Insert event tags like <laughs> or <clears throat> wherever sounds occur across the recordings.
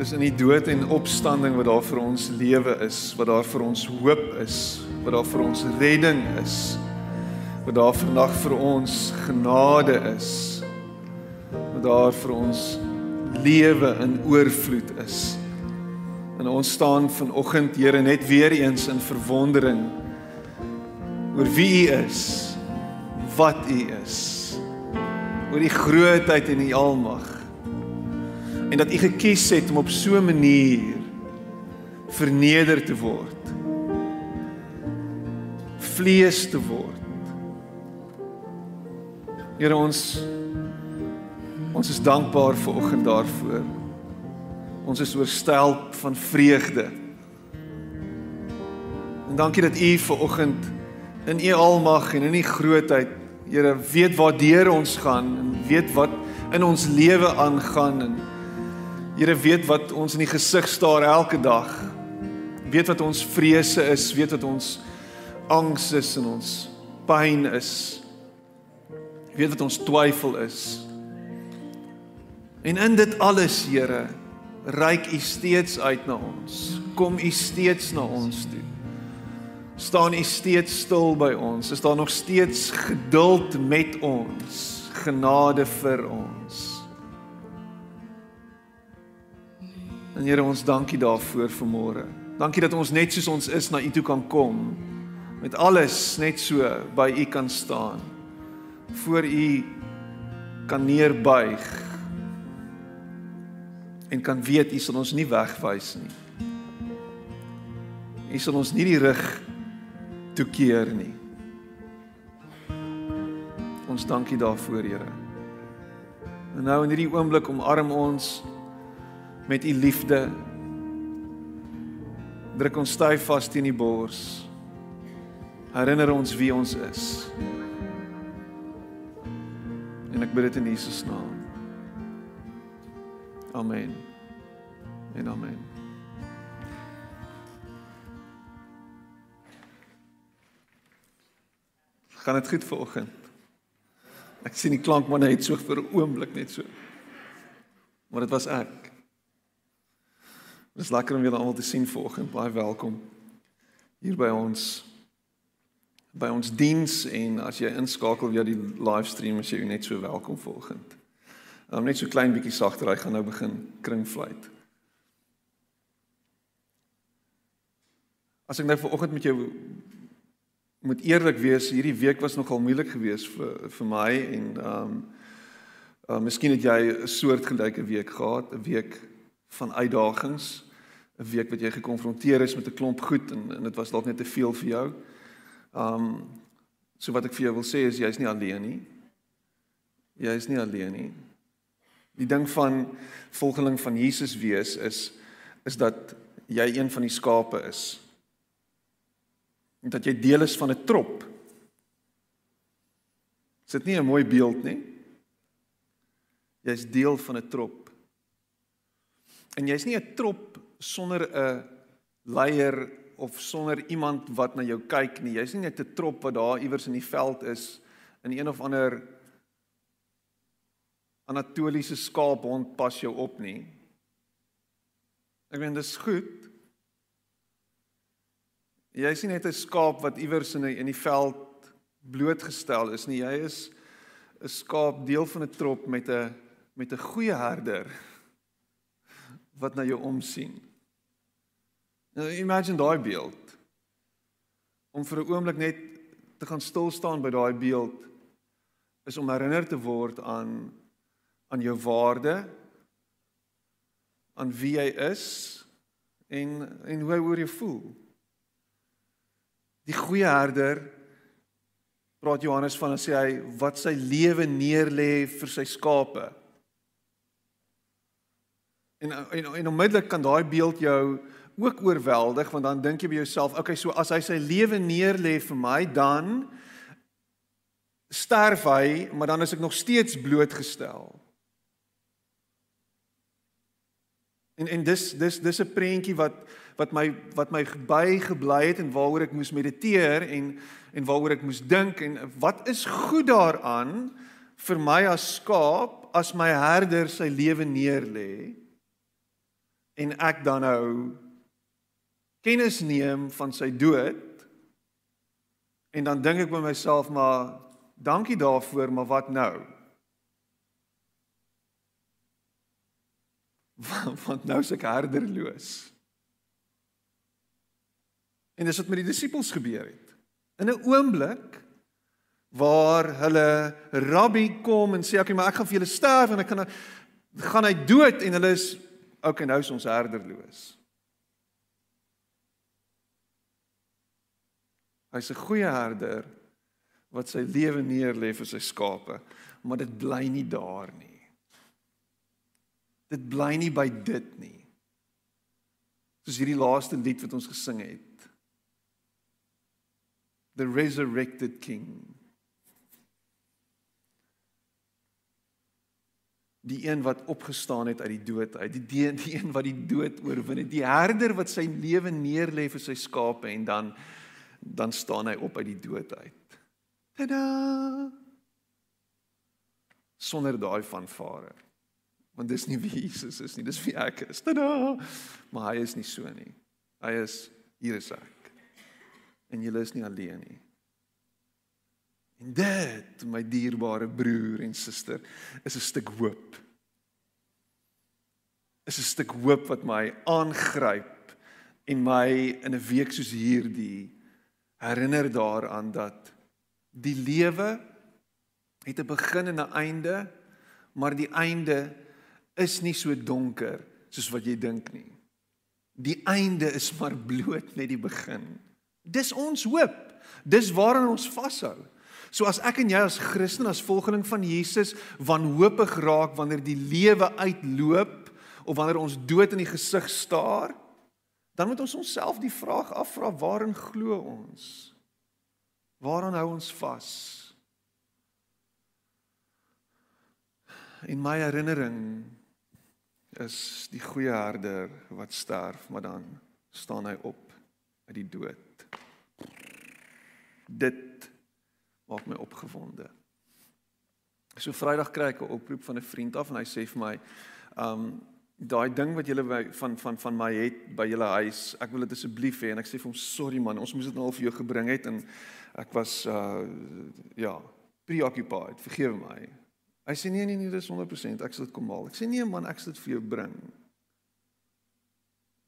Dis in die dood en opstanding wat daar vir ons lewe is, wat daar vir ons hoop is, wat daar vir ons redding is. Wat daar vandag vir ons genade is. Wat daar vir ons lewe in oorvloed is. En ons staan vanoggend Here net weer eens in verwondering oor wie U is, wat U is. Oor die grootheid en die almag en dat u gekies het om op so 'n manier verneder te word. Vlees te word. Here ons ons is dankbaar vir oggend daarvoor. Ons is oorstelp van vreugde. En dankie dat u ver oggend in u almag en in u grootheid, Here, weet waar ons gaan en weet wat in ons lewe aangaan en Here weet wat ons in die gesig staar elke dag. Weet wat ons vrese is, weet wat ons angs is en ons pyn is. Weet wat ons twyfel is. En in dit alles, Here, reik U steeds uit na ons. Kom U steeds na ons toe. Staan U steeds stil by ons. Is daar nog steeds geduld met ons? Genade vir ons. En Here ons dankie daarvoor vir môre. Dankie dat ons net soos ons is na U toe kan kom met alles net so by U kan staan. Voor U kan neerbuig en kan weet U sal ons nie wegwys nie. U sal ons nie die rug toekeer nie. Ons dankie daarvoor, Here. En nou in hierdie oomblik omarm ons met u liefde. Druk ons styf vas teen die bors. Herinner ons wie ons is. En ek bid dit in Jesus naam. Amen. En amen. Gaan dit goed vanoggend? Ek sien die klank maar net so vir 'n oomblik net so. Maar dit was ek. Dit is lekker om julle almal te sien vanoggend. Baie welkom hier by ons by ons diens en as jy inskakel via die livestream is jy net so welkom vanoggend. Um, net so klein bietjie sagter, hy gaan nou begin kringfluit. As ek nou vanoggend met jou moet eerlik wees, hierdie week was nogal moeilik geweest vir vir my en um, uh, miskien het jy 'n soortgelyke week gehad, 'n week van uitdagings. 'n week wat jy gekonfronteer is met 'n klomp goed en en dit was dalk net te veel vir jou. Um so wat ek vir jou wil sê is jy's nie alleen nie. Jy is nie alleen nie. Die ding van volgeling van Jesus wees is is dat jy een van die skape is. En dat jy deel is van 'n trop. Is dit nie 'n mooi beeld nie? Jy's deel van 'n trop. En jy's nie 'n trop sonder 'n leier of sonder iemand wat na jou kyk nie. Jy's nie net 'n trop wat daar iewers in die veld is in een of ander Anatoliese skaaphond pas jou op nie. Ek meen dis goed. Jy's nie net 'n skaap wat iewers in 'n in die veld blootgestel is nie. Jy is 'n skaap deel van 'n trop met 'n met 'n goeie herder wat na jou omsien. Nou imagine daai beeld. Om vir 'n oomblik net te gaan stil staan by daai beeld is om herinner te word aan aan jou waarde aan wie jy is en en hoe jy voel. Die goeie herder praat Johannes van sê hy wat sy lewe neerlê vir sy skape. En en, en onmiddellik kan daai beeld jou ook oorweldig want dan dink jy by jouself, okay, so as hy sy lewe neerlê vir my, dan sterf hy, maar dan is ek nog steeds blootgestel. En en dis dis dis 'n prentjie wat wat my wat my bygebly het en waaroor ek moes mediteer en en waaroor ek moes dink en wat is goed daaraan vir my as skaap as my herder sy lewe neerlê en ek dan nou kennis neem van sy dood en dan dink ek by myself maar dankie daarvoor maar wat nou? <laughs> Want nou is ek herderloos? En dis wat met die disippels gebeur het. In 'n oomblik waar hulle rabbi kom en sê okay maar ek gaan vir julle sterf en ek gaan gaan hy dood en hulle is okay nou is ons herderloos Hy's 'n goeie herder wat sy lewe neerlê vir sy skape, maar dit bly nie daar nie. Dit bly nie by dit nie. Soos hierdie laaste lied wat ons gesing het. The resurrected king. Die een wat opgestaan het uit die dood uit, die die, die een wat die dood oorwin het, die herder wat sy lewe neerlê vir sy skape en dan dan staan hy op uit die dood uit. Tada! Sonder daai vanvare. Want dis nie wie Jesus is nie, dis wie ek is. Tada! Maar hy is nie so nie. Hy is hier is ek. En jy is nie alleen nie. En dit, my dierbare broer en suster, is 'n stuk hoop. Is 'n stuk hoop wat my aangryp en my in 'n week soos hierdie herinner daaraan dat die lewe het 'n begin en 'n einde, maar die einde is nie so donker soos wat jy dink nie. Die einde is maar bloot net die begin. Dis ons hoop. Dis waaraan ons vashou. So as ek en jy as Christen as volgeling van Jesus wanhoopig raak wanneer die lewe uitloop of wanneer ons dood in die gesig staar, dan moet ons onsself die vraag afvra waarin glo ons? Waaraan hou ons vas? In my herinnering is die goeie herder wat sterf, maar dan staan hy op uit die dood. Dit maak my opgewonde. So Vrydag kry ek 'n oproep van 'n vriend af en hy sê vir my, um daai ding wat julle van van van my het by julle huis, ek wil dit asseblief hê en ek sê vir hom sorry man, ons moes dit nou al vir jou gebring het en ek was uh ja, preoccupied, vergewe my. Hy sê nee nee nee, dis 100%, ek sal dit kom haal. Ek sê nee man, ek sal dit vir jou bring.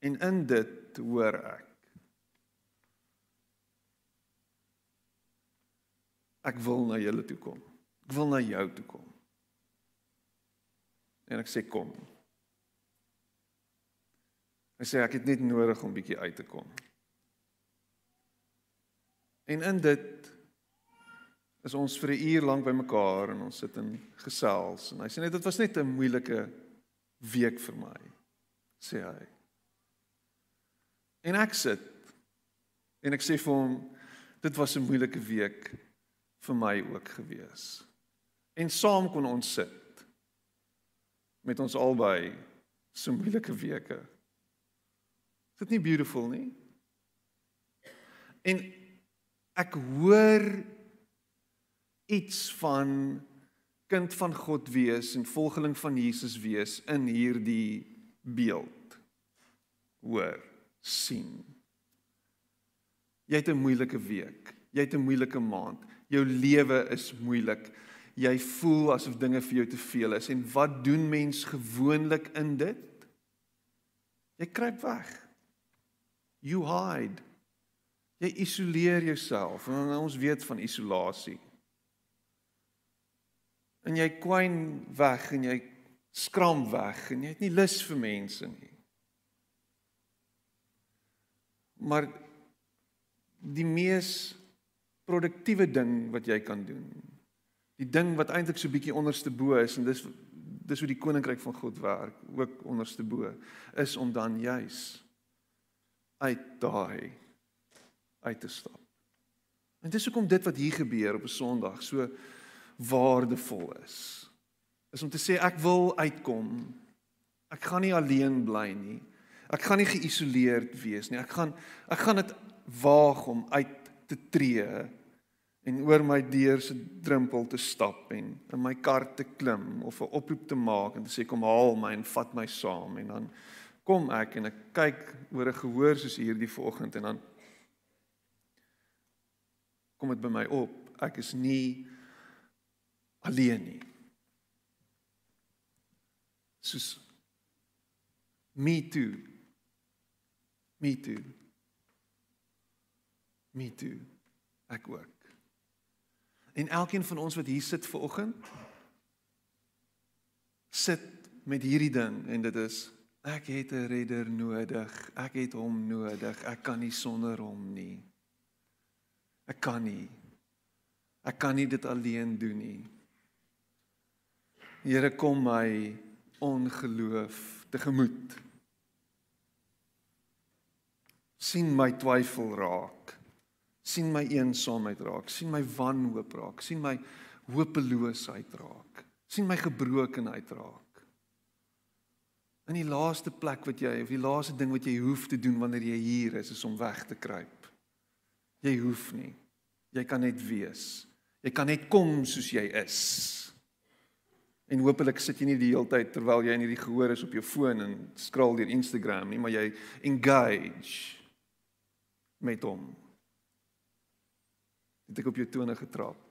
En in dit hoor ek Ek wil na julle toe kom. Ek wil na jou toe kom. En ek sê kom. Hy sê ek het net nodig om bietjie uit te kom. En in dit is ons vir 'n uur lank bymekaar en ons sit en gesels en hy sê net dit was net 'n moeilike week vir my sê hy. En ek sit en ek sê vir hom dit was 'n moeilike week vir my ook gewees. En saam kon ons sit met ons albei so moeilike weke dit nie beautiful nie? En ek hoor iets van kind van God wees en volgeling van Jesus wees in hierdie beeld. Hoor, sien. Jy het 'n moeilike week. Jy het 'n moeilike maand. Jou lewe is moeilik. Jy voel asof dinge vir jou te veel is en wat doen mens gewoonlik in dit? Jy kruip weg. You hide. Jy isoleer jouself. En ons weet van isolasie. En jy kwyn weg en jy skram weg en jy het nie lus vir mense nie. Maar die mees produktiewe ding wat jy kan doen. Die ding wat eintlik so bietjie onderste bo is en dis dis hoe die koninkryk van God werk, ook onderste bo, is om dan juis uit daai uit te stap. En dis hoekom dit wat hier gebeur op 'n Sondag so waardevol is. Is om te sê ek wil uitkom. Ek gaan nie alleen bly nie. Ek gaan nie geïsoleerd wees nie. Ek gaan ek gaan dit waag om uit te tree en oor my deur se drempel te stap en in my kar te klim of 'n oproep te maak en te sê kom haal my en vat my saam en dan kom ek en ek kyk oor 'n gehoor soos hierdie vanoggend en dan kom dit by my op. Ek is nie alleen nie. Soos me too. Me too. Me too. Ek ook. En elkeen van ons wat hier sit ver oggend sit met hierdie ding en dit is ek het 'n redder nodig. Ek het hom nodig. Ek kan nie sonder hom nie. Ek kan nie. Ek kan nie dit alleen doen nie. Here kom my ongeloof tegemoet. sien my twyfel raak. sien my eensaamheid raak, sien my wanhoop raak, sien my hopeloosheid raak, sien my gebrokenheid raak. In die laaste plek wat jy of die laaste ding wat jy hoef te doen wanneer jy hier is, is om weg te kruip. Jy hoef nie. Jy kan net wees. Jy kan net kom soos jy is. En hopelik sit jy nie die hele tyd terwyl jy in hierdie gehoor is op jou foon en scroll deur Instagram nie, maar jy engage met hom. Het ek op jou tone getrap.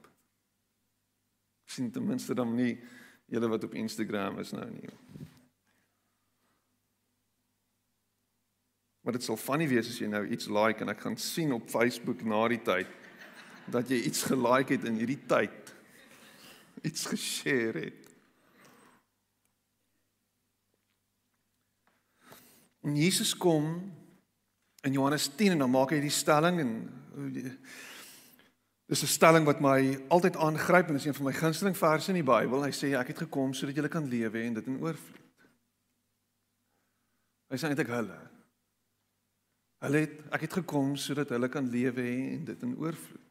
sien ten minste dan nie julle wat op Instagram is nou nie. Maar dit sal funny wees as jy nou iets like en ek gaan sien op Facebook na die tyd dat jy iets gelike het in hierdie tyd. Iets geshare het. En Jesus kom in Johannes 10 en dan maak hy die stelling en dis 'n stelling wat my altyd aangryp en is een van my gunsteling verse in die Bybel. Hy sê ek het gekom sodat julle kan lewe en dit in oorvloed. Hy sê eintlik hulle. Hulle het ek het gekom sodat hulle kan lewe en dit in oorvloed.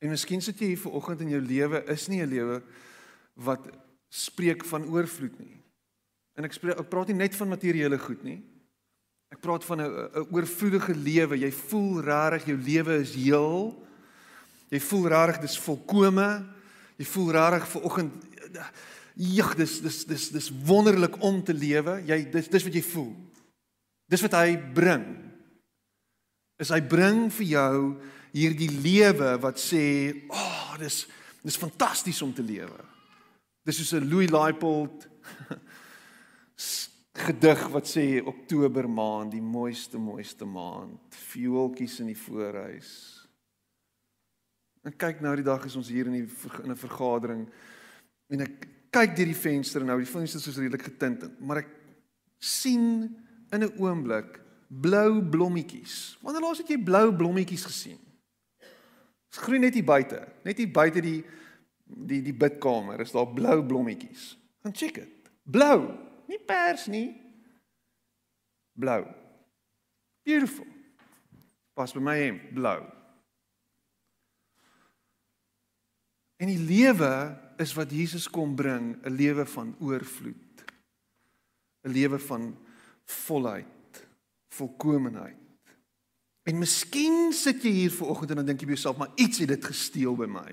En miskien sit jy hier vanoggend in jou lewe is nie 'n lewe wat spreek van oorvloed nie. En ek spreek ek praat nie net van materiële goed nie. Ek praat van 'n 'n oorvloedige lewe. Jy voel rarig jou lewe is heel. Jy voel rarig dis volkome. Jy voel rarig ver oggend jeg dis dis dis dis wonderlik om te lewe. Jy dis dis wat jy voel. Dis wat hy bring. Is hy bring vir jou hierdie lewe wat sê, "Ag, oh, dis dis fantasties om te lewe." Dis soos 'n Louis Leipold <laughs> gedig wat sê Oktober maand, die mooiste mooiste maand, vuurtjies in die voorhuis. En kyk nou die dag is ons hier in die in 'n vergadering en ek kyk deur die venster nou, die vensters is redelik getint, maar ek sien in 'n oomblik blou blommetjies. Wanneer laas het jy blou blommetjies gesien? Dit groei net hier buite, net hier buite die die die bidkamer is daar blou blommetjies. Gaan check dit. Blou. Nie pers nie. Blou. Beautiful. Pas by my hem, blou. En die lewe is wat Jesus kom bring, 'n lewe van oorvloed. 'n Lewe van volheid, volkomenheid. En miskien sit jy hier vanoggend en dan dink jy by jouself, maar iets het dit gesteel by my.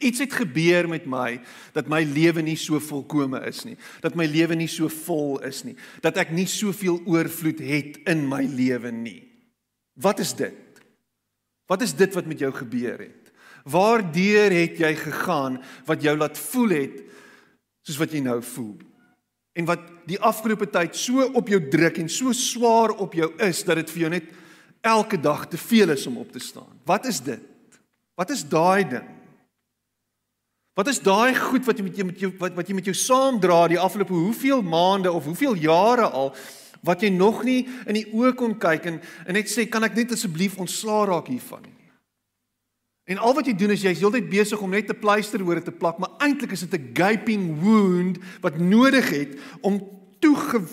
Iets het gebeur met my dat my lewe nie so volkome is nie, dat my lewe nie so vol is nie, dat ek nie soveel oorvloed het in my lewe nie. Wat is dit? Wat is dit wat met jou gebeur het? Waardeur het jy gegaan wat jou laat voel het soos wat jy nou voel? En wat die afgelope tyd so op jou druk en so swaar op jou is dat dit vir jou net elke dag te veel is om op te staan. Wat is dit? Wat is daai ding? Wat is daai goed wat jy met jou met jou wat wat jy met jou saamdra die afgelope hoeveel maande of hoeveel jare al wat jy nog nie in die oë kon kyk en en net sê kan ek net asseblief ontslaa raak hiervan nie. En al wat jy doen is jy's heeltyd besig om net 'n pleister oor dit te plak, maar eintlik is dit 'n gaping wound wat nodig het om toege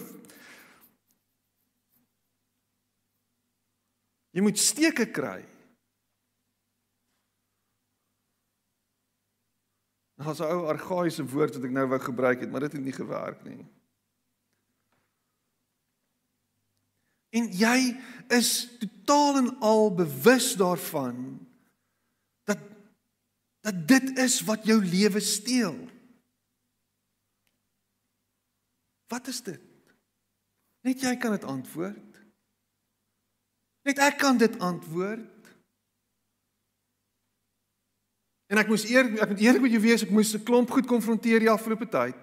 Jy moet steke kry. Daar's 'n ou argaïese woord wat ek nou wou gebruik het, maar dit het nie gewerk nie. En jy is totaal en al bewus daarvan dat dit is wat jou lewe steel. Wat is dit? Net jy kan dit antwoord. Net ek kan dit antwoord. En ek moes eer ek moet eerlik met jou wees, ek moes 'n klomp goed konfronteer die afgelope tyd.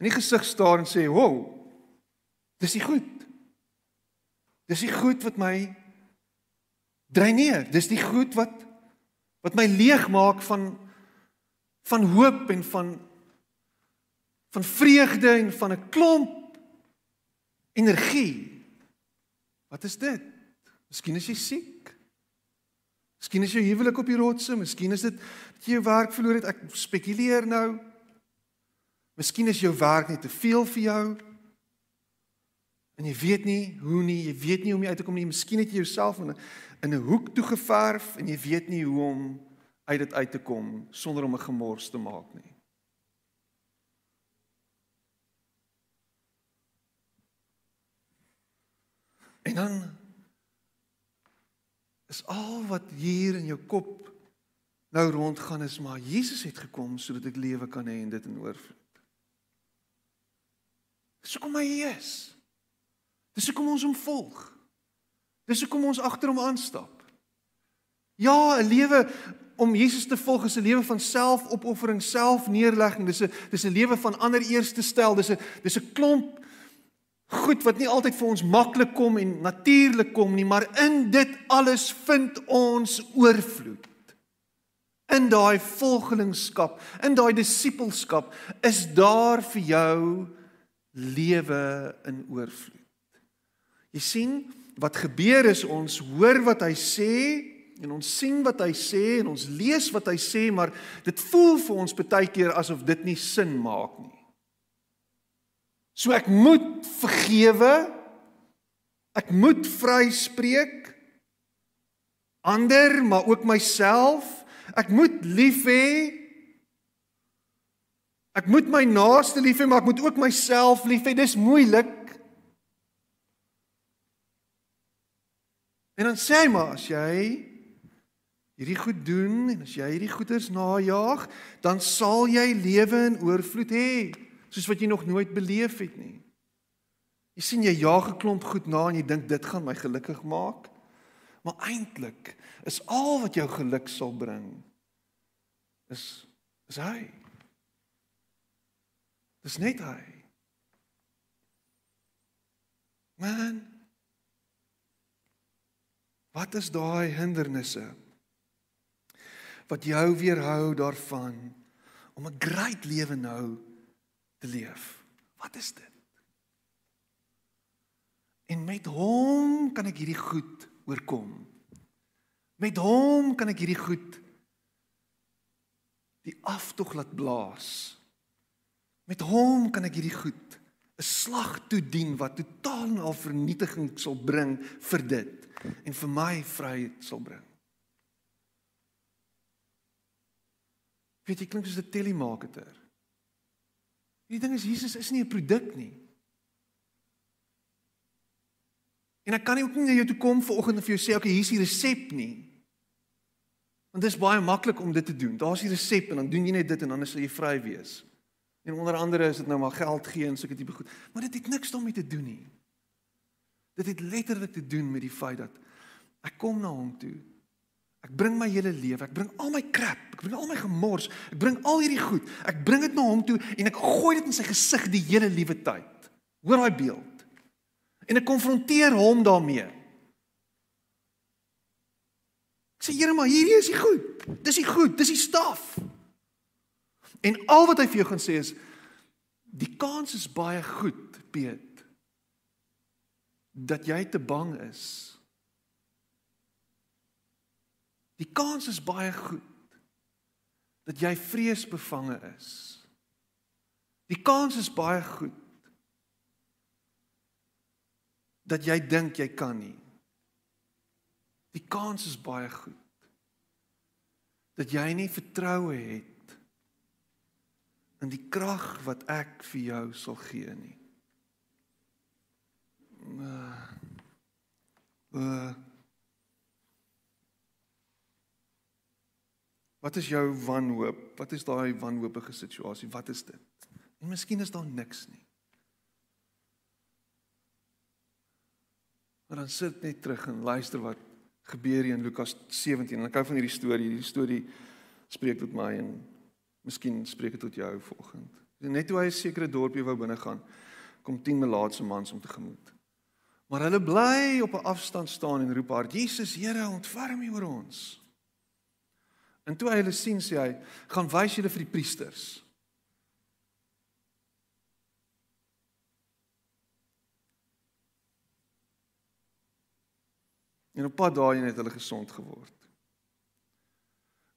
In die gesig staar en sê, "Wow. Dis nie goed. Dis nie goed wat my dreineer. Dis die goed wat wat my leeg maak van van hoop en van van vreugde en van 'n klomp energie. Wat is dit? Miskien is jy siek. Miskien is jou huwelik op die rotse, miskien is dit dat jy jou werk verloor het. Ek spekuleer nou. Miskien is jou werk net te veel vir jou. En jy weet nie hoe nie, jy weet nie hoe om uit te kom nie. Miskien het jy jouself in 'n in 'n hoek toe geverf en jy weet nie hoe om uit dit uit te kom sonder om 'n gemors te maak nie. En dan is al wat hier in jou kop nou rondgaan is maar Jesus het gekom sodat ek lewe kan hê en dit in oorvloed. Dis hoekom hy is. Dis hoekom ons hom volg. Dis hoekom ons agter hom aanstap. Ja, 'n lewe om Jesus te volg is 'n lewe van selfopoffering, selfneerlegging. Dis 'n dis 'n lewe van ander eerste stel. Dis 'n dis 'n klomp goed wat nie altyd vir ons maklik kom en natuurlik kom nie, maar in dit alles vind ons oorvloed. In daai volgelingskap, in daai disippelskap is daar vir jou lewe in oorvloed. Jy sien, wat gebeur is ons hoor wat hy sê en ons sien wat hy sê en ons lees wat hy sê, maar dit voel vir ons baie keer asof dit nie sin maak nie. So ek moet vergewe. Ek moet vryspreek ander, maar ook myself. Ek moet lief hê. Ek moet my naaste lief hê, maar ek moet ook myself lief hê. Dis moeilik. En dan sê hy maar as jy hierdie goed doen en as jy hierdie goeders najag, dan sal jy lewe in oorvloed hê soos wat jy nog nooit beleef het nie. Jy sien jy jaag 'n klomp goed na en jy dink dit gaan my gelukkig maak. Maar eintlik is al wat jou geluk sal bring is is hy. Dis net hy. Man. Wat is daai hindernisse wat jou weerhou daarvan om 'n great lewe nou te leef. Wat is dit? En met hom kan ek hierdie goed oorkom. Met hom kan ek hierdie goed die aftog laat blaas. Met hom kan ek hierdie goed 'n slag toedien wat totaal en al vernietiging sal bring vir dit en vir my vryheid sal bring. Weet jy klink soos 'n telemarketer. Die ding is Jesus is nie 'n produk nie. En ek kan nie ook nie na jou toe kom vanoggend en vir jou sê, "Oké, okay, hier is die resep nie." Want dit is baie maklik om dit te doen. Daar's die resep en dan doen jy net dit en dan sal jy vry wees. En onder andere is dit nou maar geld gee en sulke tipe goed. Maar dit het niks daarmee te doen nie. Dit het letterlik te doen met die feit dat ek kom na hom toe Ek bring my hele lewe, ek bring al my krap, ek bring al my gemors, ek bring al hierdie goed. Ek bring dit na hom toe en ek gooi dit in sy gesig die hele liewe tyd. Hoor daai beeld. En ek konfronteer hom daarmee. Ek sê Here, maar hierdie is nie goed. Dis nie goed, dis die staf. En al wat hy vir jou gaan sê is die kans is baie goed, Piet, dat jy te bang is Die kans is baie goed dat jy vreesbevange is. Die kans is baie goed dat jy dink jy kan nie. Die kans is baie goed dat jy nie vertroue het in die krag wat ek vir jou sal gee nie. Uh, uh Wat is jou wanhoop? Wat is daai wanhoopige situasie? Wat is dit? En miskien is daar niks nie. Maar dan sit net terug en luister wat gebeur hier in Lukas 17. En ek hou van hierdie storie. Hierdie storie spreek tot my en miskien spreek dit tot jou vanoggend. Net toe hy 'n sekere dorpie wou binne gaan, kom 10 melaatse mans om te gemoed. Maar hulle bly op 'n afstand staan en roep hard: "Jesus, Here, ontferm U oor ons." En toe hy hulle sien, sê hy: "Gaan wys julle vir die priesters." En op pad daarheen het hulle gesond geword.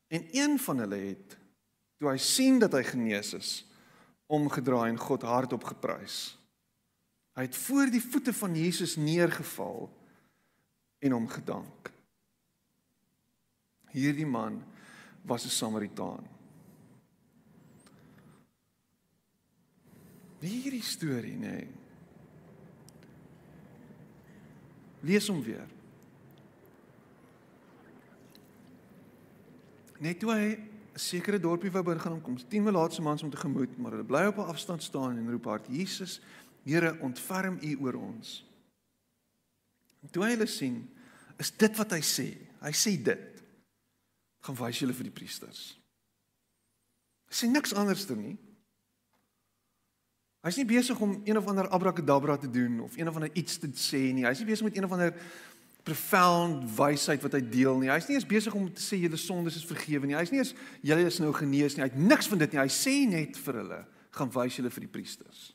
En een van hulle het toe hy sien dat hy genees is, omgedraai en God hardop geprys. Hy het voor die voete van Jesus neergeval en hom gedank. Hierdie man was 'n Samaritaan. Hierdie storie, nê. Nee. Lees hom weer. Net toe hy 'n sekere dorpie wou begin om kom, 10 melaatse mans om te gemoed, maar hulle bly op 'n afstand staan en roep hard: "Jesus, Here, ontferm U oor ons." En toe hy hulle sien, is dit wat hy sê. Hy sê dit. Gaan wys julle vir die priesters. Hy sê niks anders toe nie. Hy's nie besig om een of ander abrakadabra te doen of een of ander iets te sê nie. Hy's nie besig met een of ander profound wysheid wat hy deel nie. Hy's nie eens besig om te sê julle sondes is vergewe nie. Hy's nie eens julle is nou genees nie. Hy het niks van dit nie. Hy sê net vir hulle, gaan wys julle vir die priesters.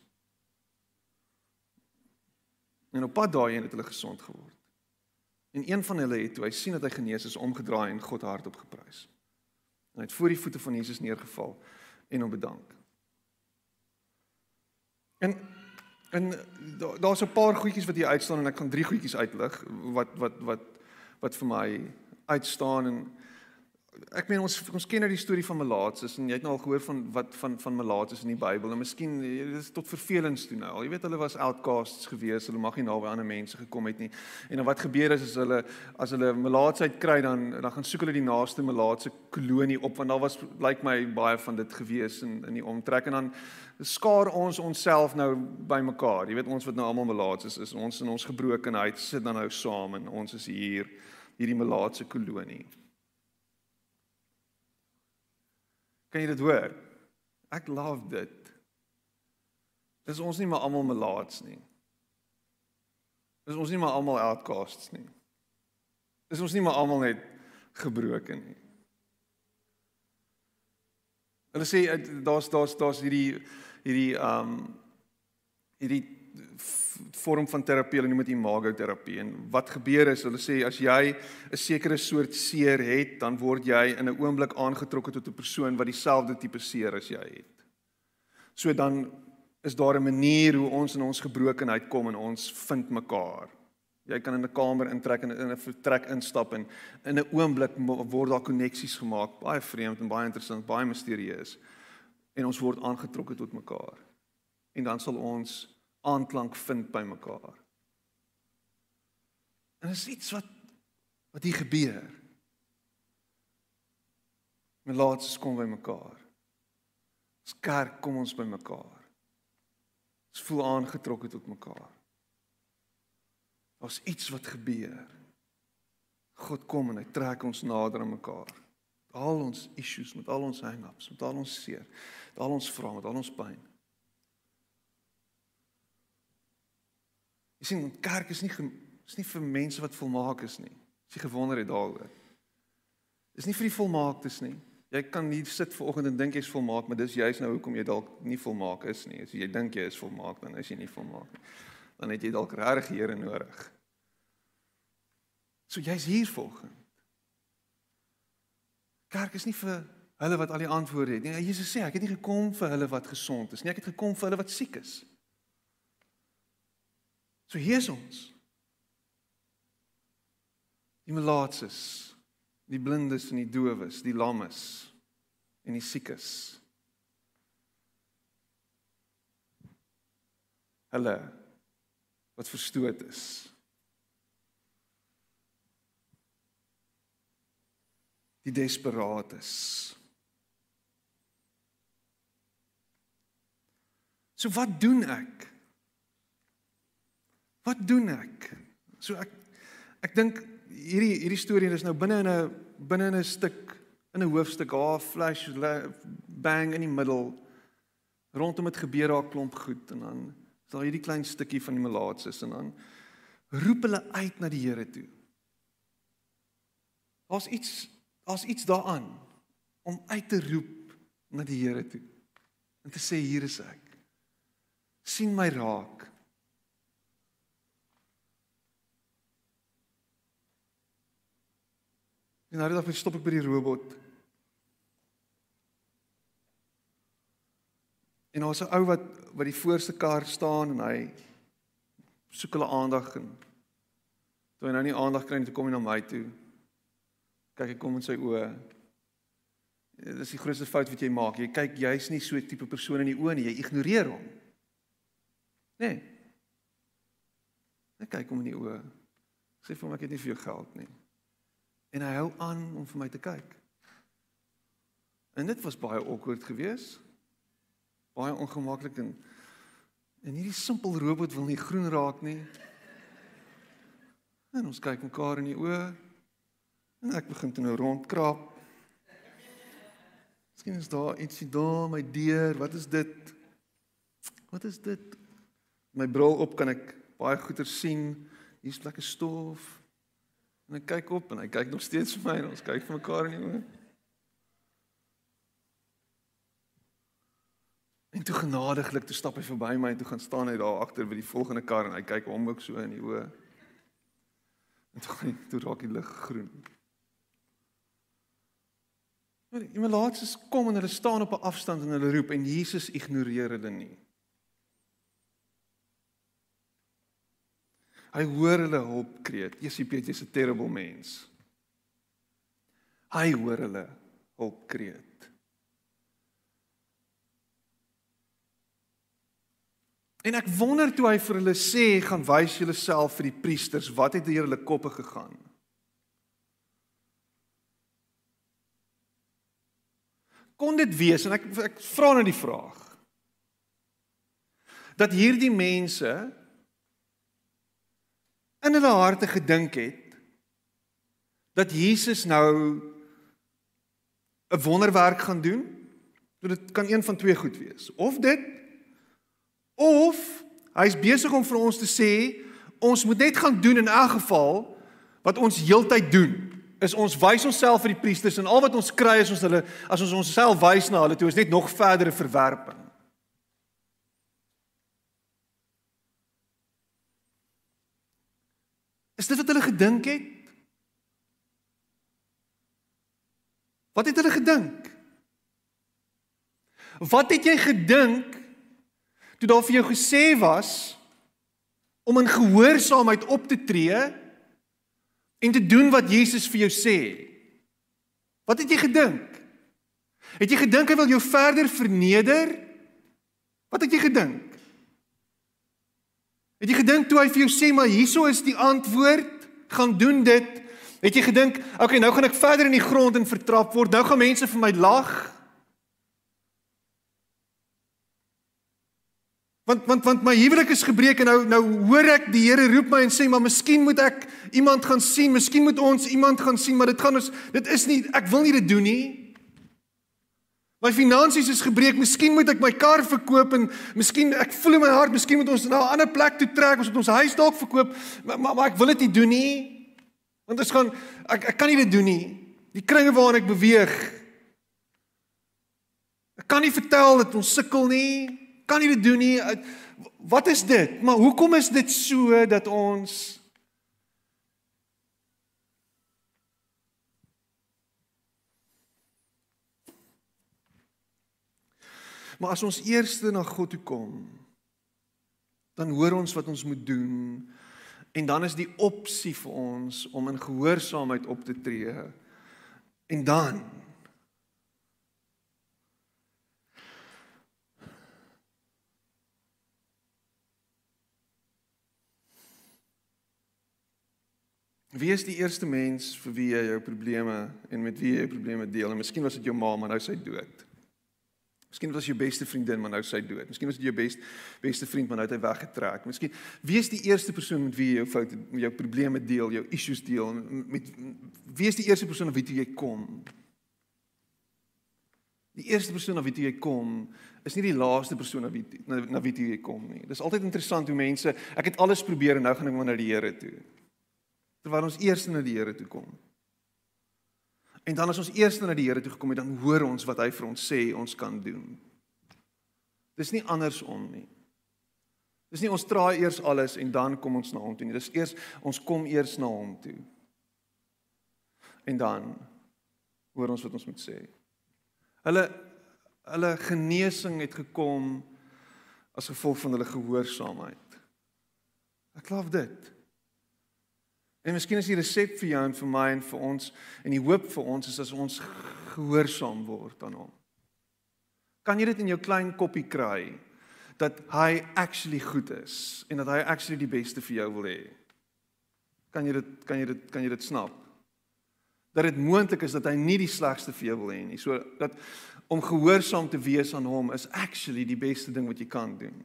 En op pad daarheen het hulle gesond geword. En een van hulle het toe hy sien dat hy genees is, omgedraai en God hardop geprys. En hy het voor die voete van Jesus neergeval en hom bedank. En En daar's 'n paar goedjies wat hier uitstaan en ek gaan drie goedjies uitlig wat wat wat wat vir my uitstaan en ek meen ons ons ken nou die storie van Melaatses en jy het nou al gehoor van wat van van Melaatses in die Bybel en miskien dit is tot vervelings toe nou. Jy weet hulle was outcasts gewees, hulle mag nie naby ander mense gekom het nie. En dan wat gebeur is as hulle as hulle Melaatsheid kry dan dan gaan soek hulle die naaste Melaatse kolonie op want daar was lyk like my baie van dit gewees in in die omtrek en dan skaar ons onsself nou bymekaar. Jy weet ons wat nou almal melaats is, ons in ons gebrokenheid sit dan nou saam en ons is hier hierdie melaatse kolonie. Kan jy dit hoor? Ek love dit. Dis ons nie maar almal melaats nie. Dis ons nie maar almal outcasts nie. Dis ons nie maar almal net gebroken nie. Hulle sê daar's daar's daar's hierdie hierdie um hierdie vorm van terapie, hulle noem dit imagoterapie. En wat gebeur is, hulle sê as jy 'n sekere soort seer het, dan word jy in 'n oomblik aangetrokke tot 'n persoon wat dieselfde tipe seer as jy het. So dan is daar 'n manier hoe ons in ons gebrokenheid kom en ons vind mekaar. Jy kan in 'n kamer intrek en in 'n vertrek instap en in 'n oomblik word daar koneksies gemaak, baie vreemd en baie interessant, baie misterieus. En ons word aangetrokke tot mekaar. En dan sal ons aanklank vind by mekaar. En is iets wat wat hier gebeur. Men laat ons kom by mekaar. As kerk kom ons by mekaar. Ons voel aangetrokke tot mekaar. Daar's iets wat gebeur. God kom en hy trek ons nader aan mekaar. Al ons issues, met al ons hang-ups, met al ons seer, met al ons vrae, met al ons pyn. Jy sien, kerk is nie is nie vir mense wat volmaak is nie. As jy gewonder het daaroor. Dis nie vir die volmaaktes nie. Jy kan nie sit vanoggend en dink jy's volmaak, maar dis juist nou hoekom jy dalk nie volmaak is nie. As jy dink jy is volmaak, dan is jy nie volmaak nie. Dan het jy dalk regtig Here nodig. So jy's hier volgens. Kerk is nie vir hulle wat al die antwoorde het nie. Jesus sê ek het nie gekom vir hulle wat gesond is nie. Ek het gekom vir hulle wat siek is. So hier is ons. Die melaatses, die blindes en die dowes, die lammes en die siekes. Hulle wat verstoot is. die desperaates. So wat doen ek? Wat doen ek? So ek ek dink hierdie hierdie storie is nou binne in 'n binne in 'n stuk in 'n hoofstuk haar flash bang in die middel. Rondom dit gebeur daar 'n klomp goed en dan is daar hierdie klein stukkie van die melaatses en dan roep hulle uit na die Here toe. Daar's iets daar's iets daaraan om uit te roep na die Here toe en te sê hier is ek. sien my raak. En nou dan stop ek by die robot. En daar's 'n ou wat wat die voorste kar staan en hy soek hulle aandag en toe hy nou nie aandag kry nie, toe kom hy na my toe. Kyk, hy kom in sy oë. Dit is die grootste fout wat jy maak. Jy kyk jy's nie so 'n tipe persoon in die oë nie. Jy ignoreer hom. Nee. Ek kyk hom in die oë. Sê vir hom ek het nie vir jou geld nie. En hy hou aan om vir my te kyk. En dit was baie awkward geweest baie ongemaklik en en hierdie simpel robot wil nie groen raak nie. En ons kyk mekaar in die oë en ek begin toe nou rondkrap. Miskien is daar ietsie daar my deur. Wat is dit? Wat is dit? My bril op kan ek baie goeie sien. Hier's plekke stof. En ek kyk op en hy kyk nog steeds vir my en ons kyk vir mekaar in die oë. En toe genadiglik toe stap hy verby my en toe gaan staan hy daar agter by die volgende kar en hy kyk hom ook so in die oë. En toe gaan toe raak die lig groen. Maar die malaatses kom en hulle staan op 'n afstand en hulle roep en Jesus ignoreer hulle nie. Hy hoor hulle hulpkreet. Jesus Petrus is 'n terrible mens. Hy hoor hulle hulpkreet. En ek wonder toe hy vir hulle sê gaan wys julleself vir die priesters, wat het deur hulle koppe gegaan? Kon dit wees en ek ek vra nou die vraag dat hierdie mense in hulle harte gedink het dat Jesus nou 'n wonderwerk gaan doen? Dit kan een van twee goed wees. Of dit Of hy's besig om vir ons te sê ons moet net gaan doen in elk geval wat ons heeltyd doen. Is ons wys onsself vir die priesters en al wat ons kry is ons hulle as ons onsself wys na hulle toe is net nog verdere verwerping. Is dit wat hulle gedink het? Wat het hulle gedink? Wat het jy gedink toe daar vir jou gesê was om in gehoorsaamheid op te tree en te doen wat Jesus vir jou sê. Wat het jy gedink? Het jy gedink hy wil jou verder verneder? Wat het jy gedink? Het jy gedink toe hy vir jou sê maar hieso is die antwoord, gaan doen dit? Het jy gedink, okay, nou gaan ek verder in die grond en vertrap word. Nou gaan mense vir my lag. Want want want my huwelik is gebreek en nou nou hoor ek die Here roep my en sê maar miskien moet ek iemand gaan sien, miskien moet ons iemand gaan sien, maar dit gaan ons dit is nie ek wil nie dit doen nie. My finansies is gebreek, miskien moet ek my kar verkoop en miskien ek voel in my hart miskien moet ons na 'n ander plek toe trek, ons moet ons huis dalk verkoop, maar, maar maar ek wil dit nie doen nie. Want dit gaan ek ek kan nie dit doen nie. Die kringe waarin ek beweeg. Ek kan nie vertel dat ons sukkel nie kan nie dit doen nie. Wat is dit? Maar hoekom is dit so dat ons Maar as ons eers na God toe kom, dan hoor ons wat ons moet doen en dan is die opsie vir ons om in gehoorsaamheid op te tree. En dan Wie is die eerste mens vir wie jy jou probleme en met wie jy jou probleme deel? En miskien was dit jou ma, maar nou sy dood. Miskien was jou beste vriendin maar nou sy dood. Miskien was dit jou beste beste vriend maar nou het hy weggetrek. Miskien wie is die eerste persoon met wie jy jou foute, jou probleme deel, jou issues deel met wie is die eerste persoon na wie jy kom? Die eerste persoon na wie jy kom is nie die laaste persoon na wie na, na wie jy kom nie. Dis altyd interessant hoe mense ek het alles probeer en nou gaan ek maar na die Here toe. Terwyl ons eers na die Here toe kom. En dan as ons eers na die Here toe gekom het, dan hoor ons wat hy vir ons sê ons kan doen. Dis nie andersom nie. Dis nie ons draai eers alles en dan kom ons na hom toe nie. Dis eers ons kom eers na hom toe. En dan hoor ons wat ons moet sê. Hulle hulle genesing het gekom as gevolg van hulle gehoorsaamheid. Ek glo dit. En miskien is die resep vir jou en vir my en vir ons en die hoop vir ons is as ons gehoorsaam word aan hom. Kan jy dit in jou klein koppie kry dat hy actually goed is en dat hy actually die beste vir jou wil hê? Kan jy dit kan jy dit kan jy dit snap? Dat dit moontlik is dat hy nie die slegste vir jou wil hê nie. So dat om gehoorsaam te wees aan hom is actually die beste ding wat jy kan doen.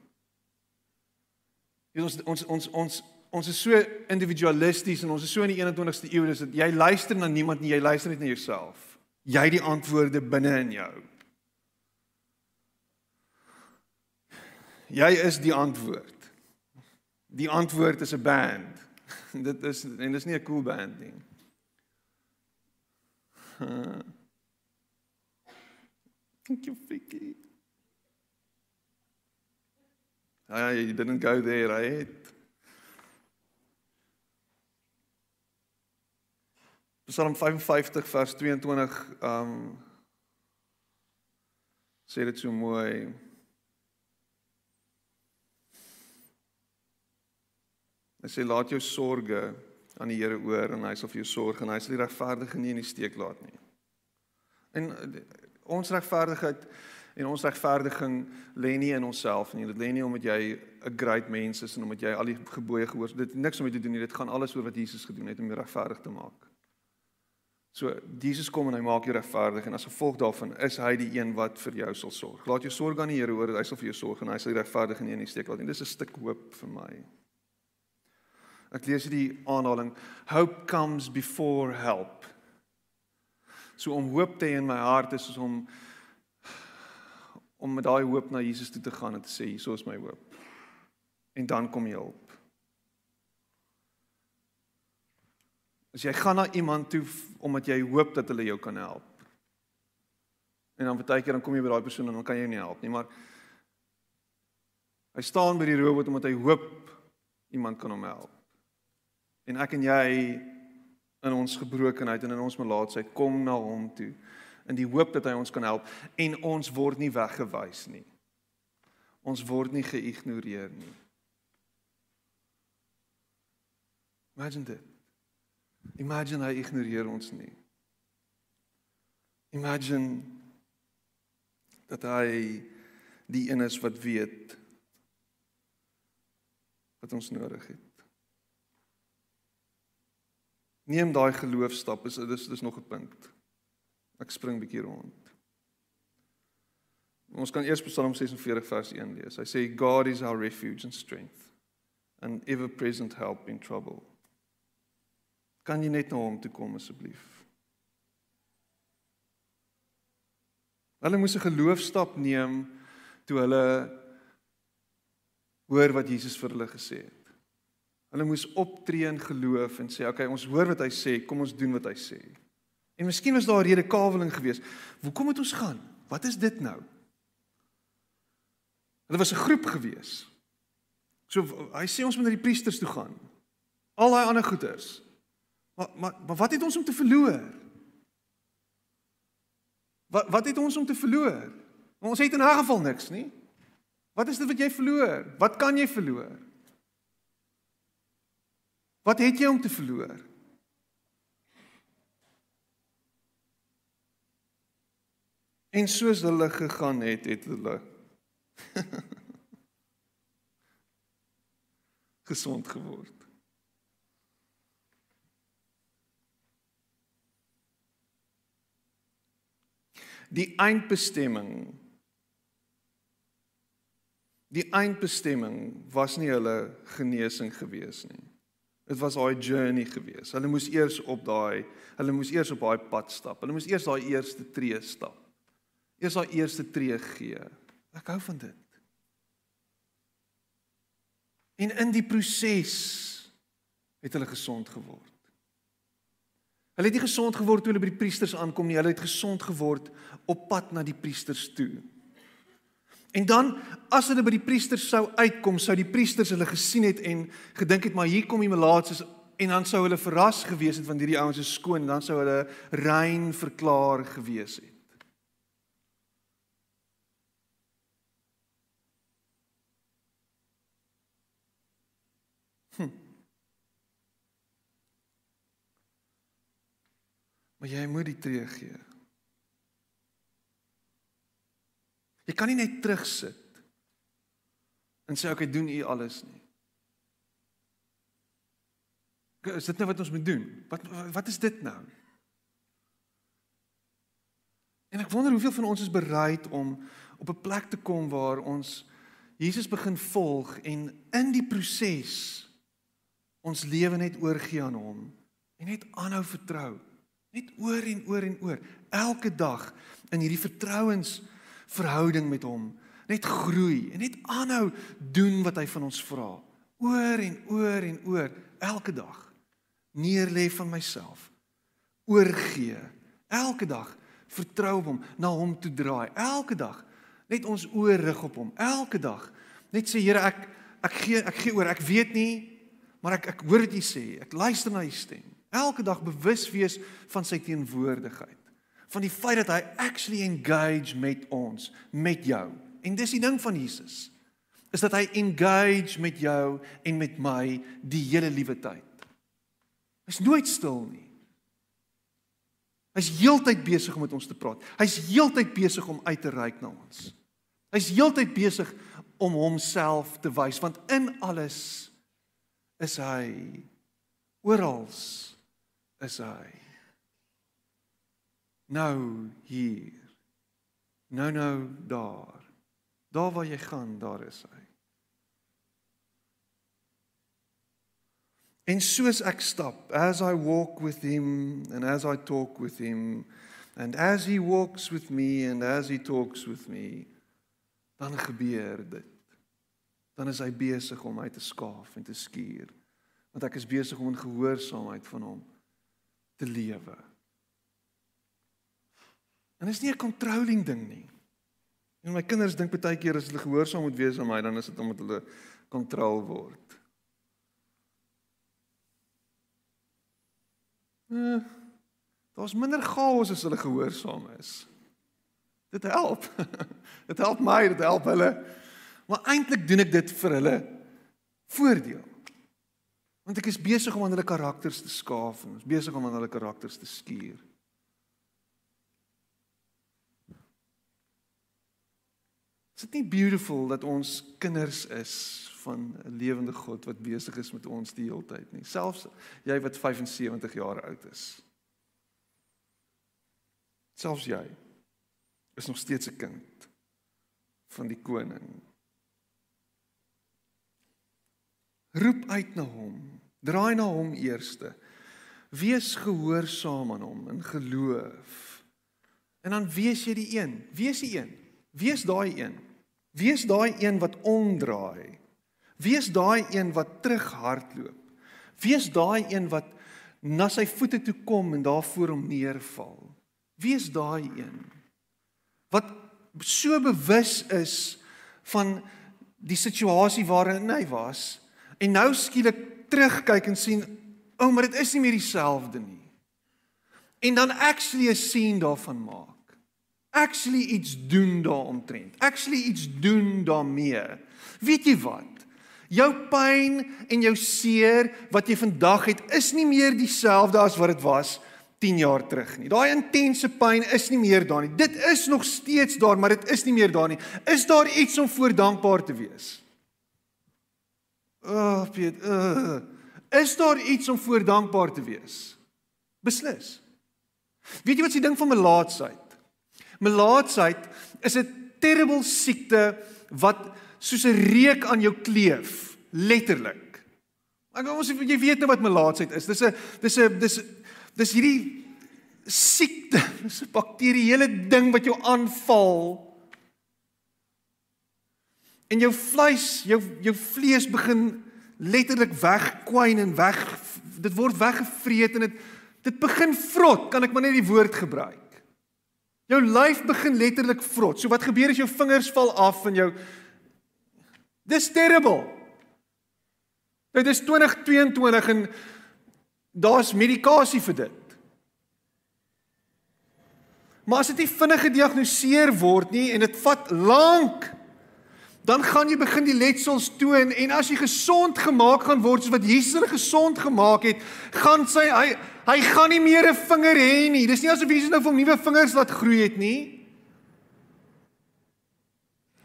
Jy ons ons ons ons ons is so individualisties en ons is so in die 21ste eeu dat jy luister na niemand nie, jy luister net na jouself. Jy het die antwoorde binne in jou. Jy is die antwoord. Die antwoord is 'n band. <laughs> Dit is en dis nie 'n cool band nie. <laughs> Thank you, Vicky. Ja, you didn't go there, right? Psalm 55 vers 22 um sê dit so mooi. Hy sê laat jou sorges aan die Here oor en hy sal vir jou sorg en hy sal die regverdige nie in die steek laat nie. En eh, ons regverdigheid en ons regverdiging lê nie in onsself nie. Dit lê nie omdat jy 'n great mens is en omdat jy al die gebooie gehoor het. Dit niks om te doen nie. Dit gaan alles oor wat Jesus gedoen het om jou regverdig te maak. So Jesus kom en hy maak jou regverdig en as gevolg daarvan is hy die een wat vir jou sal sorg. Laat jou sorg aan die Here oor hy sal vir jou sorg en hy sal regverdig en nie in die steek laat nie. Dis 'n stuk hoop vir my. Ek lees die aanhaling Hope comes before help. So om hoop te hê in my hart is om om met daai hoop na Jesus toe te gaan en te sê hier is my hoop. En dan kom hulp. As jy gaan na iemand toe omdat jy hoop dat hulle jou kan help. En dan baie keer dan kom jy by daai persoon en dan kan jy nie help nie, maar hy staan by die robot omdat hy hoop iemand kan hom help. En ek en jy in ons gebrokenheid en in ons melaatsheid kom na hom toe in die hoop dat hy ons kan help en ons word nie weggewys nie. Ons word nie geïgnoreer nie. Imagine dit. Imagine hy ignoreer ons nie. Imagine dat hy die een is wat weet wat ons nodig het. Neem daai geloofstap, is dis dis nog 'n punt. Ek spring bietjie rond. Ons kan eers Psalm 46 vers 1 lees. Hy sê God is our refuge and strength and ever present help in trouble. Kan jy net na hom toe kom asseblief? Hulle moes 'n geloofstap neem toe hulle hoor wat Jesus vir hulle gesê het. Hulle moes optree in geloof en sê, "Oké, okay, ons hoor wat hy sê, kom ons doen wat hy sê." En miskien was daar 'n rede kaweling geweest. Hoekom moet ons gaan? Wat is dit nou? Hulle was 'n groep geweest. So hy sê ons moet na die priesters toe gaan. Al daai ander goeters. Maar maar maar wat het ons om te verloor? Wat wat het ons om te verloor? Ons het in 'n geval niks nie. Wat is dit wat jy verloor? Wat kan jy verloor? Wat het jy om te verloor? En soos hulle gegaan het, het hulle <laughs> gesond geword. Die eindbestemming Die eindbestemming was nie hulle genesing gewees nie. Dit was daai journey gewees. Hulle moes eers op daai hulle moes eers op daai pad stap. Hulle moes eers daai eerste tree stap. Eers daai eerste tree gee. Ek hou van dit. En in die proses het hulle gesond geword. Hulle het nie gesond geword toe hulle by die priesters aankom nie, hulle het gesond geword op pad na die priesters toe. En dan as hulle by die priesters sou uitkom, sou die priesters hulle gesien het en gedink het maar hier kom die melaatses en dan sou hulle verras gewees het want hierdie ouens is skoon dan sou hulle rein verklaar gewees het. Maar jy moet die tree gee. Jy kan nie net terugsit en sê ek doen u alles nie. Is dit nou wat ons moet doen? Wat wat is dit nou? En ek wonder hoeveel van ons is bereid om op 'n plek te kom waar ons Jesus begin volg en in die proses ons lewe net oorgee aan hom en net aanhou vertrou. Net oor en oor en oor elke dag in hierdie vertrouens verhouding met hom net groei en net aanhou doen wat hy van ons vra. Oor en oor en oor elke dag. Neerlê van myself. Oorgee. Elke dag vertrou op hom, na hom toe draai. Elke dag net ons oor rig op hom. Elke dag net sê Here ek ek gee ek gee oor. Ek weet nie, maar ek ek hoor wat jy sê. Ek luister na u stem. Elke dag bewus wees van sy teenwoordigheid van die feit dat hy actually engage met ons, met jou. En dis die ding van Jesus. Is dat hy engage met jou en met my die hele liewe tyd. Hy's nooit stil nie. Hy's heeltyd besig om met ons te praat. Hy's heeltyd besig om uit te reik na ons. Hy's heeltyd besig om homself te wys want in alles is hy oral is hy nou hier. Nou nou daar. Daar waar jy gaan, daar is hy. En soos ek stap, as I walk with him and as I talk with him and as he walks with me and as he talks with me, dan gebeur dit. Dan is hy besig om my te skaaf en te skuur. Want ek is besig om in gehoorsaamheid van hom te lewe. En dit is nie 'n controlling ding nie. En my kinders dink baie keer as hulle gehoorsaam moet wees aan my, dan is dit omdat hulle kontrol word. Eh, Daar's minder chaos as hulle gehoorsaam is. Dit help. <laughs> dit help my, dit help hulle. Maar eintlik doen ek dit vir hulle voordeel. Want ek is besig om aan hulle karakters te skaaf en is besig om aan hulle karakters te skuur. Is dit nie beautiful dat ons kinders is van 'n lewende God wat besig is met ons die hele tyd nie, selfs jy wat 75 jaar oud is. Selfs jy is nog steeds 'n kind van die koning. Roep uit na hom, draai na hom eerste. Wees gehoorsaam aan hom in geloof. En dan wees jy die een, wees die een. Wees daai een. Wees daai een wat omdraai. Wees daai een wat terughardloop. Wees daai een wat na sy voete toe kom en daar voor hom neerval. Wees daai een wat so bewus is van die situasie waarin hy was en nou skielik terugkyk en sien, "O, oh, maar dit is nie meer dieselfde nie." En dan actually 'n scene daarvan maak actually iets doen daaromtrent. Actually iets doen daarmee. Weet jy wat? Jou pyn en jou seer wat jy vandag het, is nie meer dieselfde as wat dit was 10 jaar terug nie. Daai intense pyn is nie meer daar nie. Dit is nog steeds daar, maar dit is nie meer daar nie. Is daar iets om voor dankbaar te wees? Oh, Piet. Uh, is daar iets om voor dankbaar te wees? Beslis. Weet jy wat se ding van melaatsheid? Melaatsheid is dit terrible siekte wat soos 'n reuk aan jou kleef, letterlik. Ek ons jy weet nou wat melaatsheid is. Dis 'n dis 'n dis dis hierdie siekte, dis 'n bakterieële ding wat jou aanval. En jou vleis, jou jou vlees begin letterlik wegkwyn en weg dit word weggevreet en dit dit begin vrot, kan ek maar net die woord gebruik. Jou lyf begin letterlik vrot. So wat gebeur as jou vingers val af en jou Dis terrible. Dit is 2022 en daar's medikasie vir dit. Maar as dit nie vinnig gediagnoseer word nie en dit vat lank, dan gaan jy begin die letsels toon en as jy gesond gemaak gaan word soos wat Jesus hulle gesond gemaak het, gaan sy hy hy gaan nie meer 'n vinger hê nie. Dis nie asof Jesus nou vir hom nuwe vingers laat groei het nie.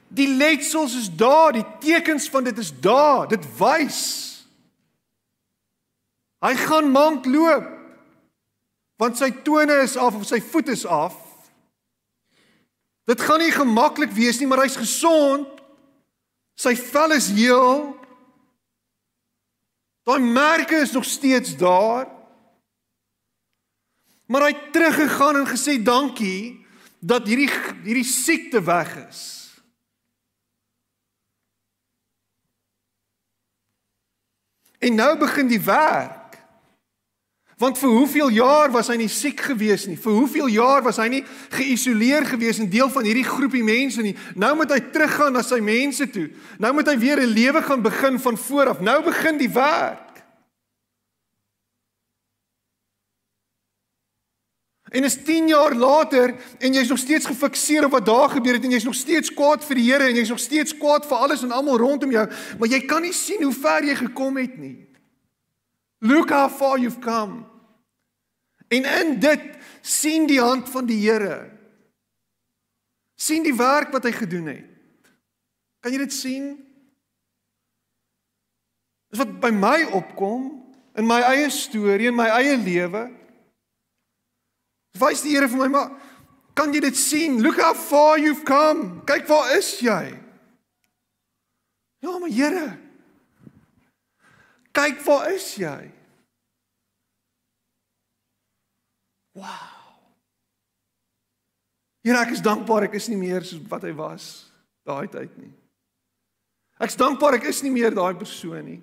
Die letsels is daar, die tekens van dit is daar. Dit wys. Hy gaan mank loop. Want sy tone is af of sy voet is af. Dit gaan nie gemaklik wees nie, maar hy's gesond. Sy vel is heel. Daai merke is nog steeds daar. Maar hy het teruggegaan en gesê dankie dat hierdie hierdie siekte weg is. En nou begin die werk. Want vir hoeveel jaar was hy nie siek gewees nie? Vir hoeveel jaar was hy nie geïsoleer gewees en deel van hierdie groepie mense nie? Nou moet hy teruggaan na sy mense toe. Nou moet hy weer 'n lewe gaan begin van voor af. Nou begin die werk. En is 10 jaar later en jy's nog steeds gefikseer op wat daar gebeur het en jy's nog steeds kwaad vir die Here en jy's nog steeds kwaad vir alles en almal rondom jou, maar jy kan nie sien hoe ver jy gekom het nie. Look how far you've come. En in dit sien die hand van die Here. sien die werk wat hy gedoen het. Kan jy dit sien? Dis wat by my opkom in my eie storie en my eie lewe. Wys die Here vir my maar kan jy dit sien? Look how far you've come. Kyk waar is jy? Ja, maar Here. Kyk waar is jy? Wow. Here, ek is dankbaar ek is nie meer soos wat hy was daai tyd nie. Ek is dankbaar ek is nie meer daai persoon nie.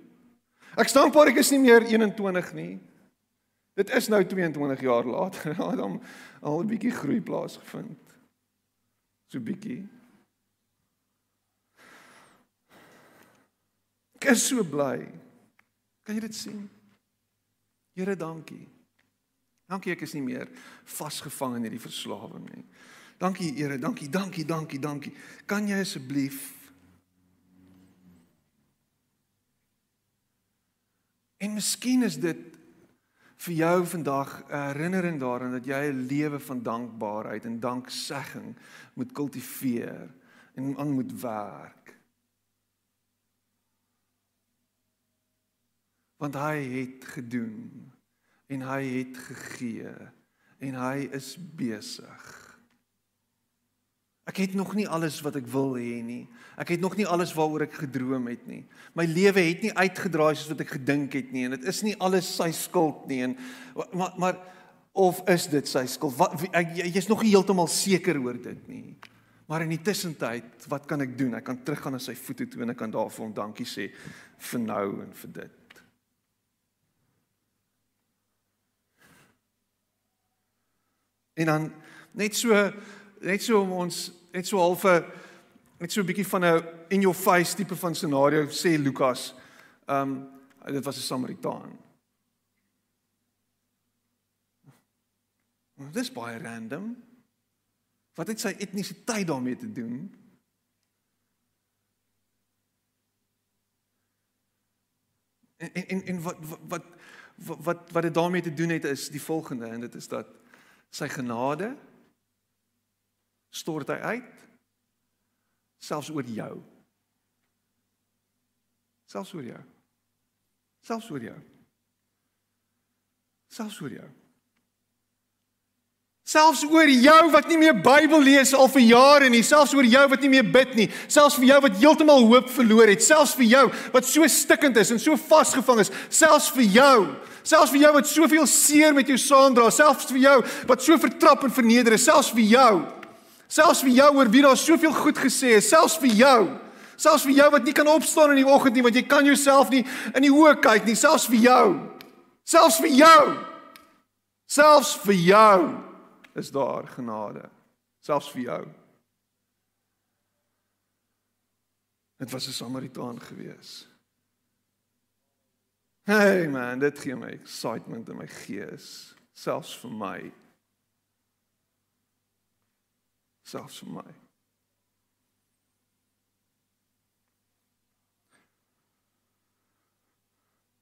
Ek is dankbaar ek is nie meer 21 nie. Dit is nou 22 jaar later. <laughs> Daar het al 'n bietjie groei plaasgevind. So bietjie. Ek is so bly. Kan jy dit sien? Here, dankie. Dankie ek is nie meer vasgevang in hierdie verslawing nie. Dankie Here, dankie, dankie, dankie, dankie. Kan jy asseblief En miskien is dit vir jou vandag 'n herinnering daaraan dat jy 'n lewe van dankbaarheid en danksegging moet kultiveer en aan moet werk. Want hy het gedoen en hy het gegee en hy is besig. Ek het nog nie alles wat ek wil hê nie. Ek het nog nie alles waaroor ek gedroom het nie. My lewe het nie uitgedraai soos wat ek gedink het nie en dit is nie alles sy skuld nie en maar maar of is dit sy skuld? Wat jy's nog nie heeltemal seker oor dit nie. Maar in die tussentyd, wat kan ek doen? Ek kan teruggaan na sy voete toe en ek kan daarvoor hom dankie sê vir nou en vir dit. En dan net so net so om ons net so half 'n net so 'n bietjie van 'n in your face tipe van scenario sê Lukas. Ehm um, dit was 'n Samaritaan. Dis baie random. Wat het sy etnisiteit daarmee te doen? En en en wat wat wat wat wat dit daarmee te doen het is die volgende en dit is dat sy genade stort hy uit selfs oor jou. Selfs oor jou. Selfs oor jou. Selfs oor jou Selfs oor jou wat nie meer Bybel lees al vir jare nie, selfs oor jou wat nie meer bid nie, selfs vir jou wat heeltemal hoop verloor het, selfs vir jou wat so stikkend is en so vasgevang is, selfs vir jou, selfs vir jou wat soveel seer met jou saamdra, selfs vir jou wat so vertrap en verneder is, selfs vir jou. Selfs vir jou oor wie daar soveel goed gesê is, selfs vir jou. Selfs vir jou wat nie kan opstaan in die oggend nie want jy kan jouself nie in die oë kyk nie, selfs vir jou. Selfs vir jou. Selfs vir jou is daar genade selfs vir jou. Dit was 'n Samaritaan gewees. Hey man, dit gee my excitement in my gees, selfs vir my. Selfs vir my.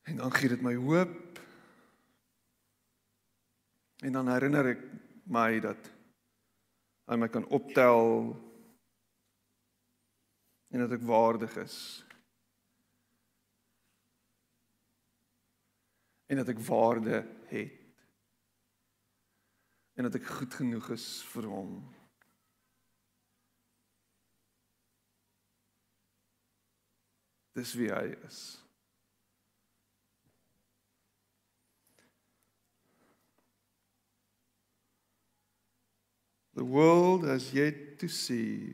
En dan gee dit my hoop. En dan herinner ek my dat hy my kan optel en dat ek waardig is. En dat ek waarde het. En dat ek goed genoeg is vir hom. Dis wie hy is. The world has yet to see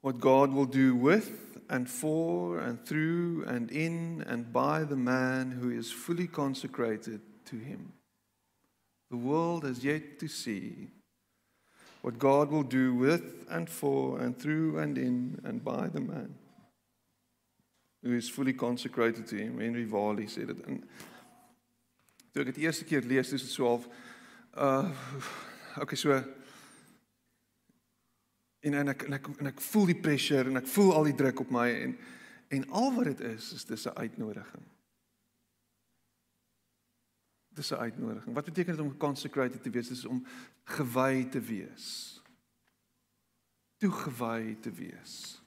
what God will do with and for and through and in and by the man who is fully consecrated to Him. The world has yet to see what God will do with and for and through and in and by the man who is fully consecrated to Him. Henry Varley said it. En toe ek dit eerste keer lees, dis so half uh okay so en en ek en ek en ek voel die pressure en ek voel al die druk op my en en al wat dit is is dis 'n uitnodiging. Dis 'n uitnodiging. Wat beteken dit om consecrated te wees? Dis om gewy te wees. Toegewy te wees.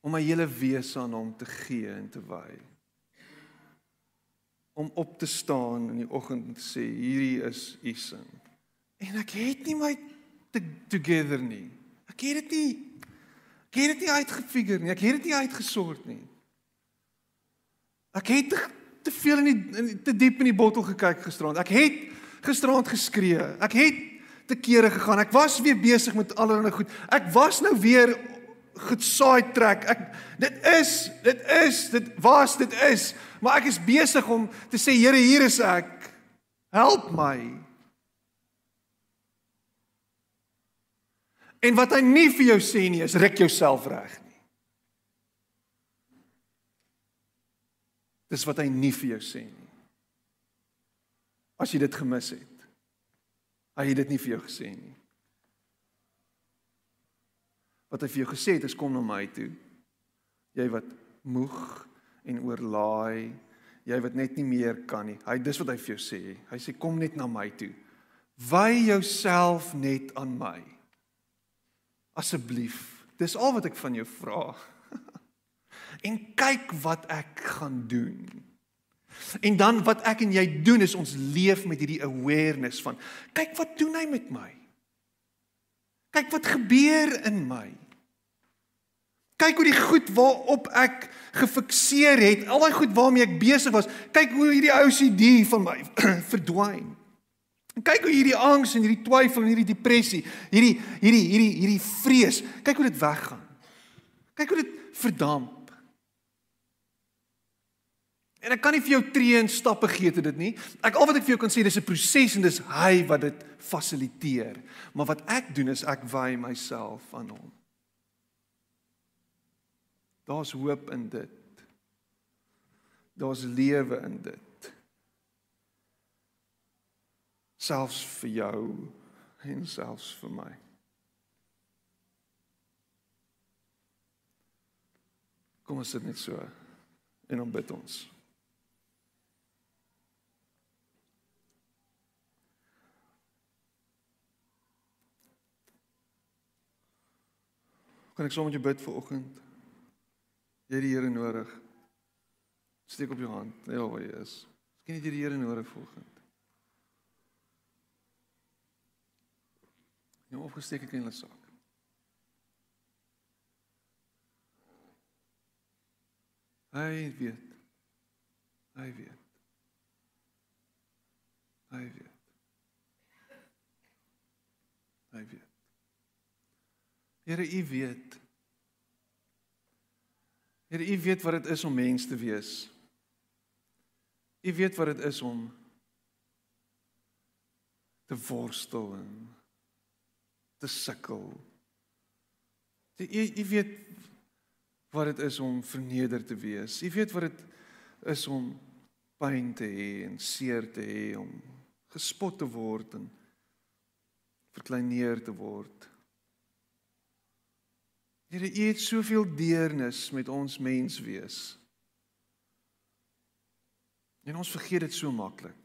Om my hele wese aan hom te gee en te wy om op te staan in die oggend en te sê hierdie is u sin. En ek het nie my together nie. Ek het dit nie ek het dit nie uitgefigure nie. Ek het dit nie uitgesort nie. Ek het te, te veel in die in, te diep in die bottel gekyk gisterand. Ek het gisterand geskree. Ek het te kere gegaan. Ek was weer besig met allerlei goed. Ek was nou weer gesaai trek. Ek dit is, dit is, dit was, dit is, maar ek is besig om te sê Here, hier is ek. Help my. En wat hy nie vir jou sê nie is ruk jouself reg nie. Dis wat hy nie vir jou sê nie. As jy dit gemis het. Hy het dit nie vir jou gesê nie. Wat hy vir jou gesê het is kom na my toe. Jy wat moeg en oorlaai, jy wat net nie meer kan nie. Hy dis wat hy vir jou sê. Hy sê kom net na my toe. Wy jouself net aan my. Asseblief. Dis al wat ek van jou vra. <laughs> en kyk wat ek gaan doen. En dan wat ek en jy doen is ons leef met hierdie awareness van kyk wat doen hy met my? Kyk wat gebeur in my. Kyk hoe die goed waarop ek gefikseer het, al daai goed waarmee ek besig was, kyk hoe hierdie OCD van my <clears throat> verdwyn. Kyk hoe hierdie angs en hierdie twyfel en hierdie depressie, hierdie hierdie hierdie hierdie vrees, kyk hoe dit weggaan. Kyk hoe dit verdamp. En ek kan nie vir jou tree en stappe gee te dit nie. Ek al wat ek vir jou kan sê dis 'n proses en dis hy wat dit fasiliteer. Maar wat ek doen is ek wy myself aan hom. Daar's hoop in dit. Daar's lewe in dit. Selfs vir jou en selfs vir my. Kom ons sit net so en ons bid ons. Kan ek sommer met jou bid vir oggend? Jy het die Here nodig. Steek op jou hand. Ja, waar jy is. Miskien het jy die Here nodig vanoggend. Jy moet opgesteek het in hulle sak. Hy weet. Hy weet. Hy weet. Hy weet. Here, U weet. Here, U weet wat dit is om mens te wees. U weet wat dit is om te worstel en te sukkel. U U weet wat dit is om verneder te wees. U weet wat dit is om pyn te hê en seer te hê om gespot te word en verkleineer te word. Here, U het soveel deernis met ons mens wees. En ons vergeet dit so maklik.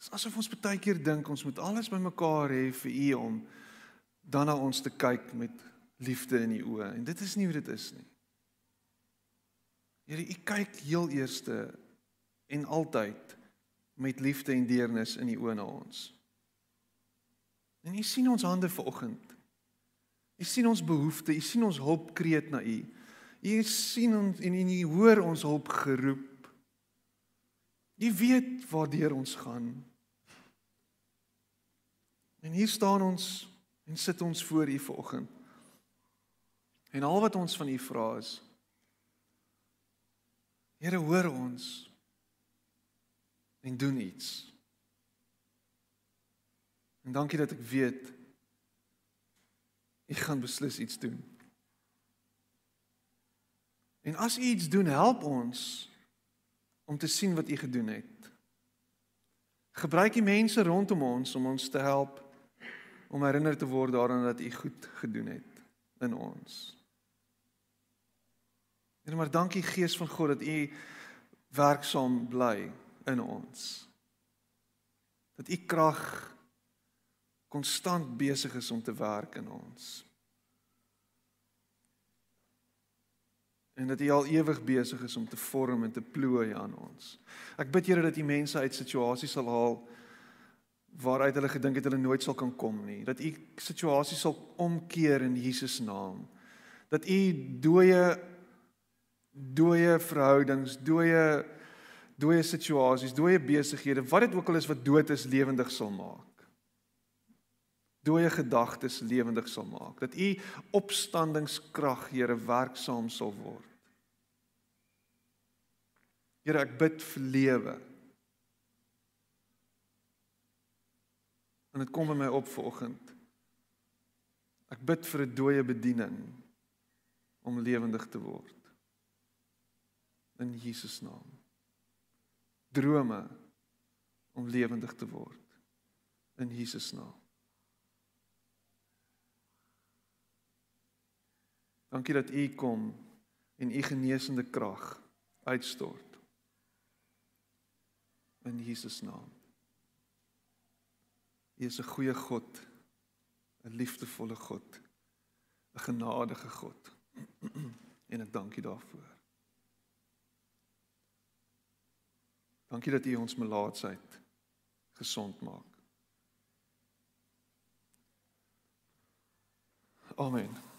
Dit is asof ons baie keer dink ons moet alles bymekaar hê vir U om dan na ons te kyk met liefde in die oë en dit is nie hoe dit is nie. Here, U kyk heel eerste en altyd met liefde en deernis in die oë na ons. En U sien ons hande vanoggend. U sien ons behoeftes, U sien ons hulpkreet na U. U sien ons en U hoor ons hulp geroep. U weet waartoe ons gaan. En hier staan ons en sit ons voor U vanoggend. En al wat ons van U vra is Here hoor ons en doen iets. En dankie dat ek weet U gaan beslis iets doen. En as U iets doen, help ons om te sien wat U gedoen het. Gebruik die mense rondom ons om ons te help om herinner te word daaraan dat U goed gedoen het in ons. En maar dankie Gees van God dat U werksaam bly in ons. Dat U krag konstant besig is om te werk in ons. En dat U al ewig besig is om te vorm en te plooi aan ons. Ek bid Here dat U mense uit situasies sal haal waaruit hulle gedink het hulle nooit sal kan kom nie. Dat U situasies sal omkeer in Jesus naam. Dat U dooie dooie verhoudings, dooie dooie situasies, dooie besighede, wat dit ook al is wat dood is, lewendig sal maak dooie gedagtes lewendig sal maak. Dat u opstandingskrag, Here, werksaam sal word. Here, ek bid vir lewe. En dit kom by my op vanoggend. Ek bid vir 'n dooie bediening om lewendig te word. In Jesus naam. Drome om lewendig te word. In Jesus naam. Dankie dat U kom en U genesende krag uitstort. In Jesus naam. U is 'n goeie God, 'n liefdevolle God, 'n genadige God. <clears throat> en ek dank U daarvoor. Dankie dat U ons melaatsheid gesond maak. Amen.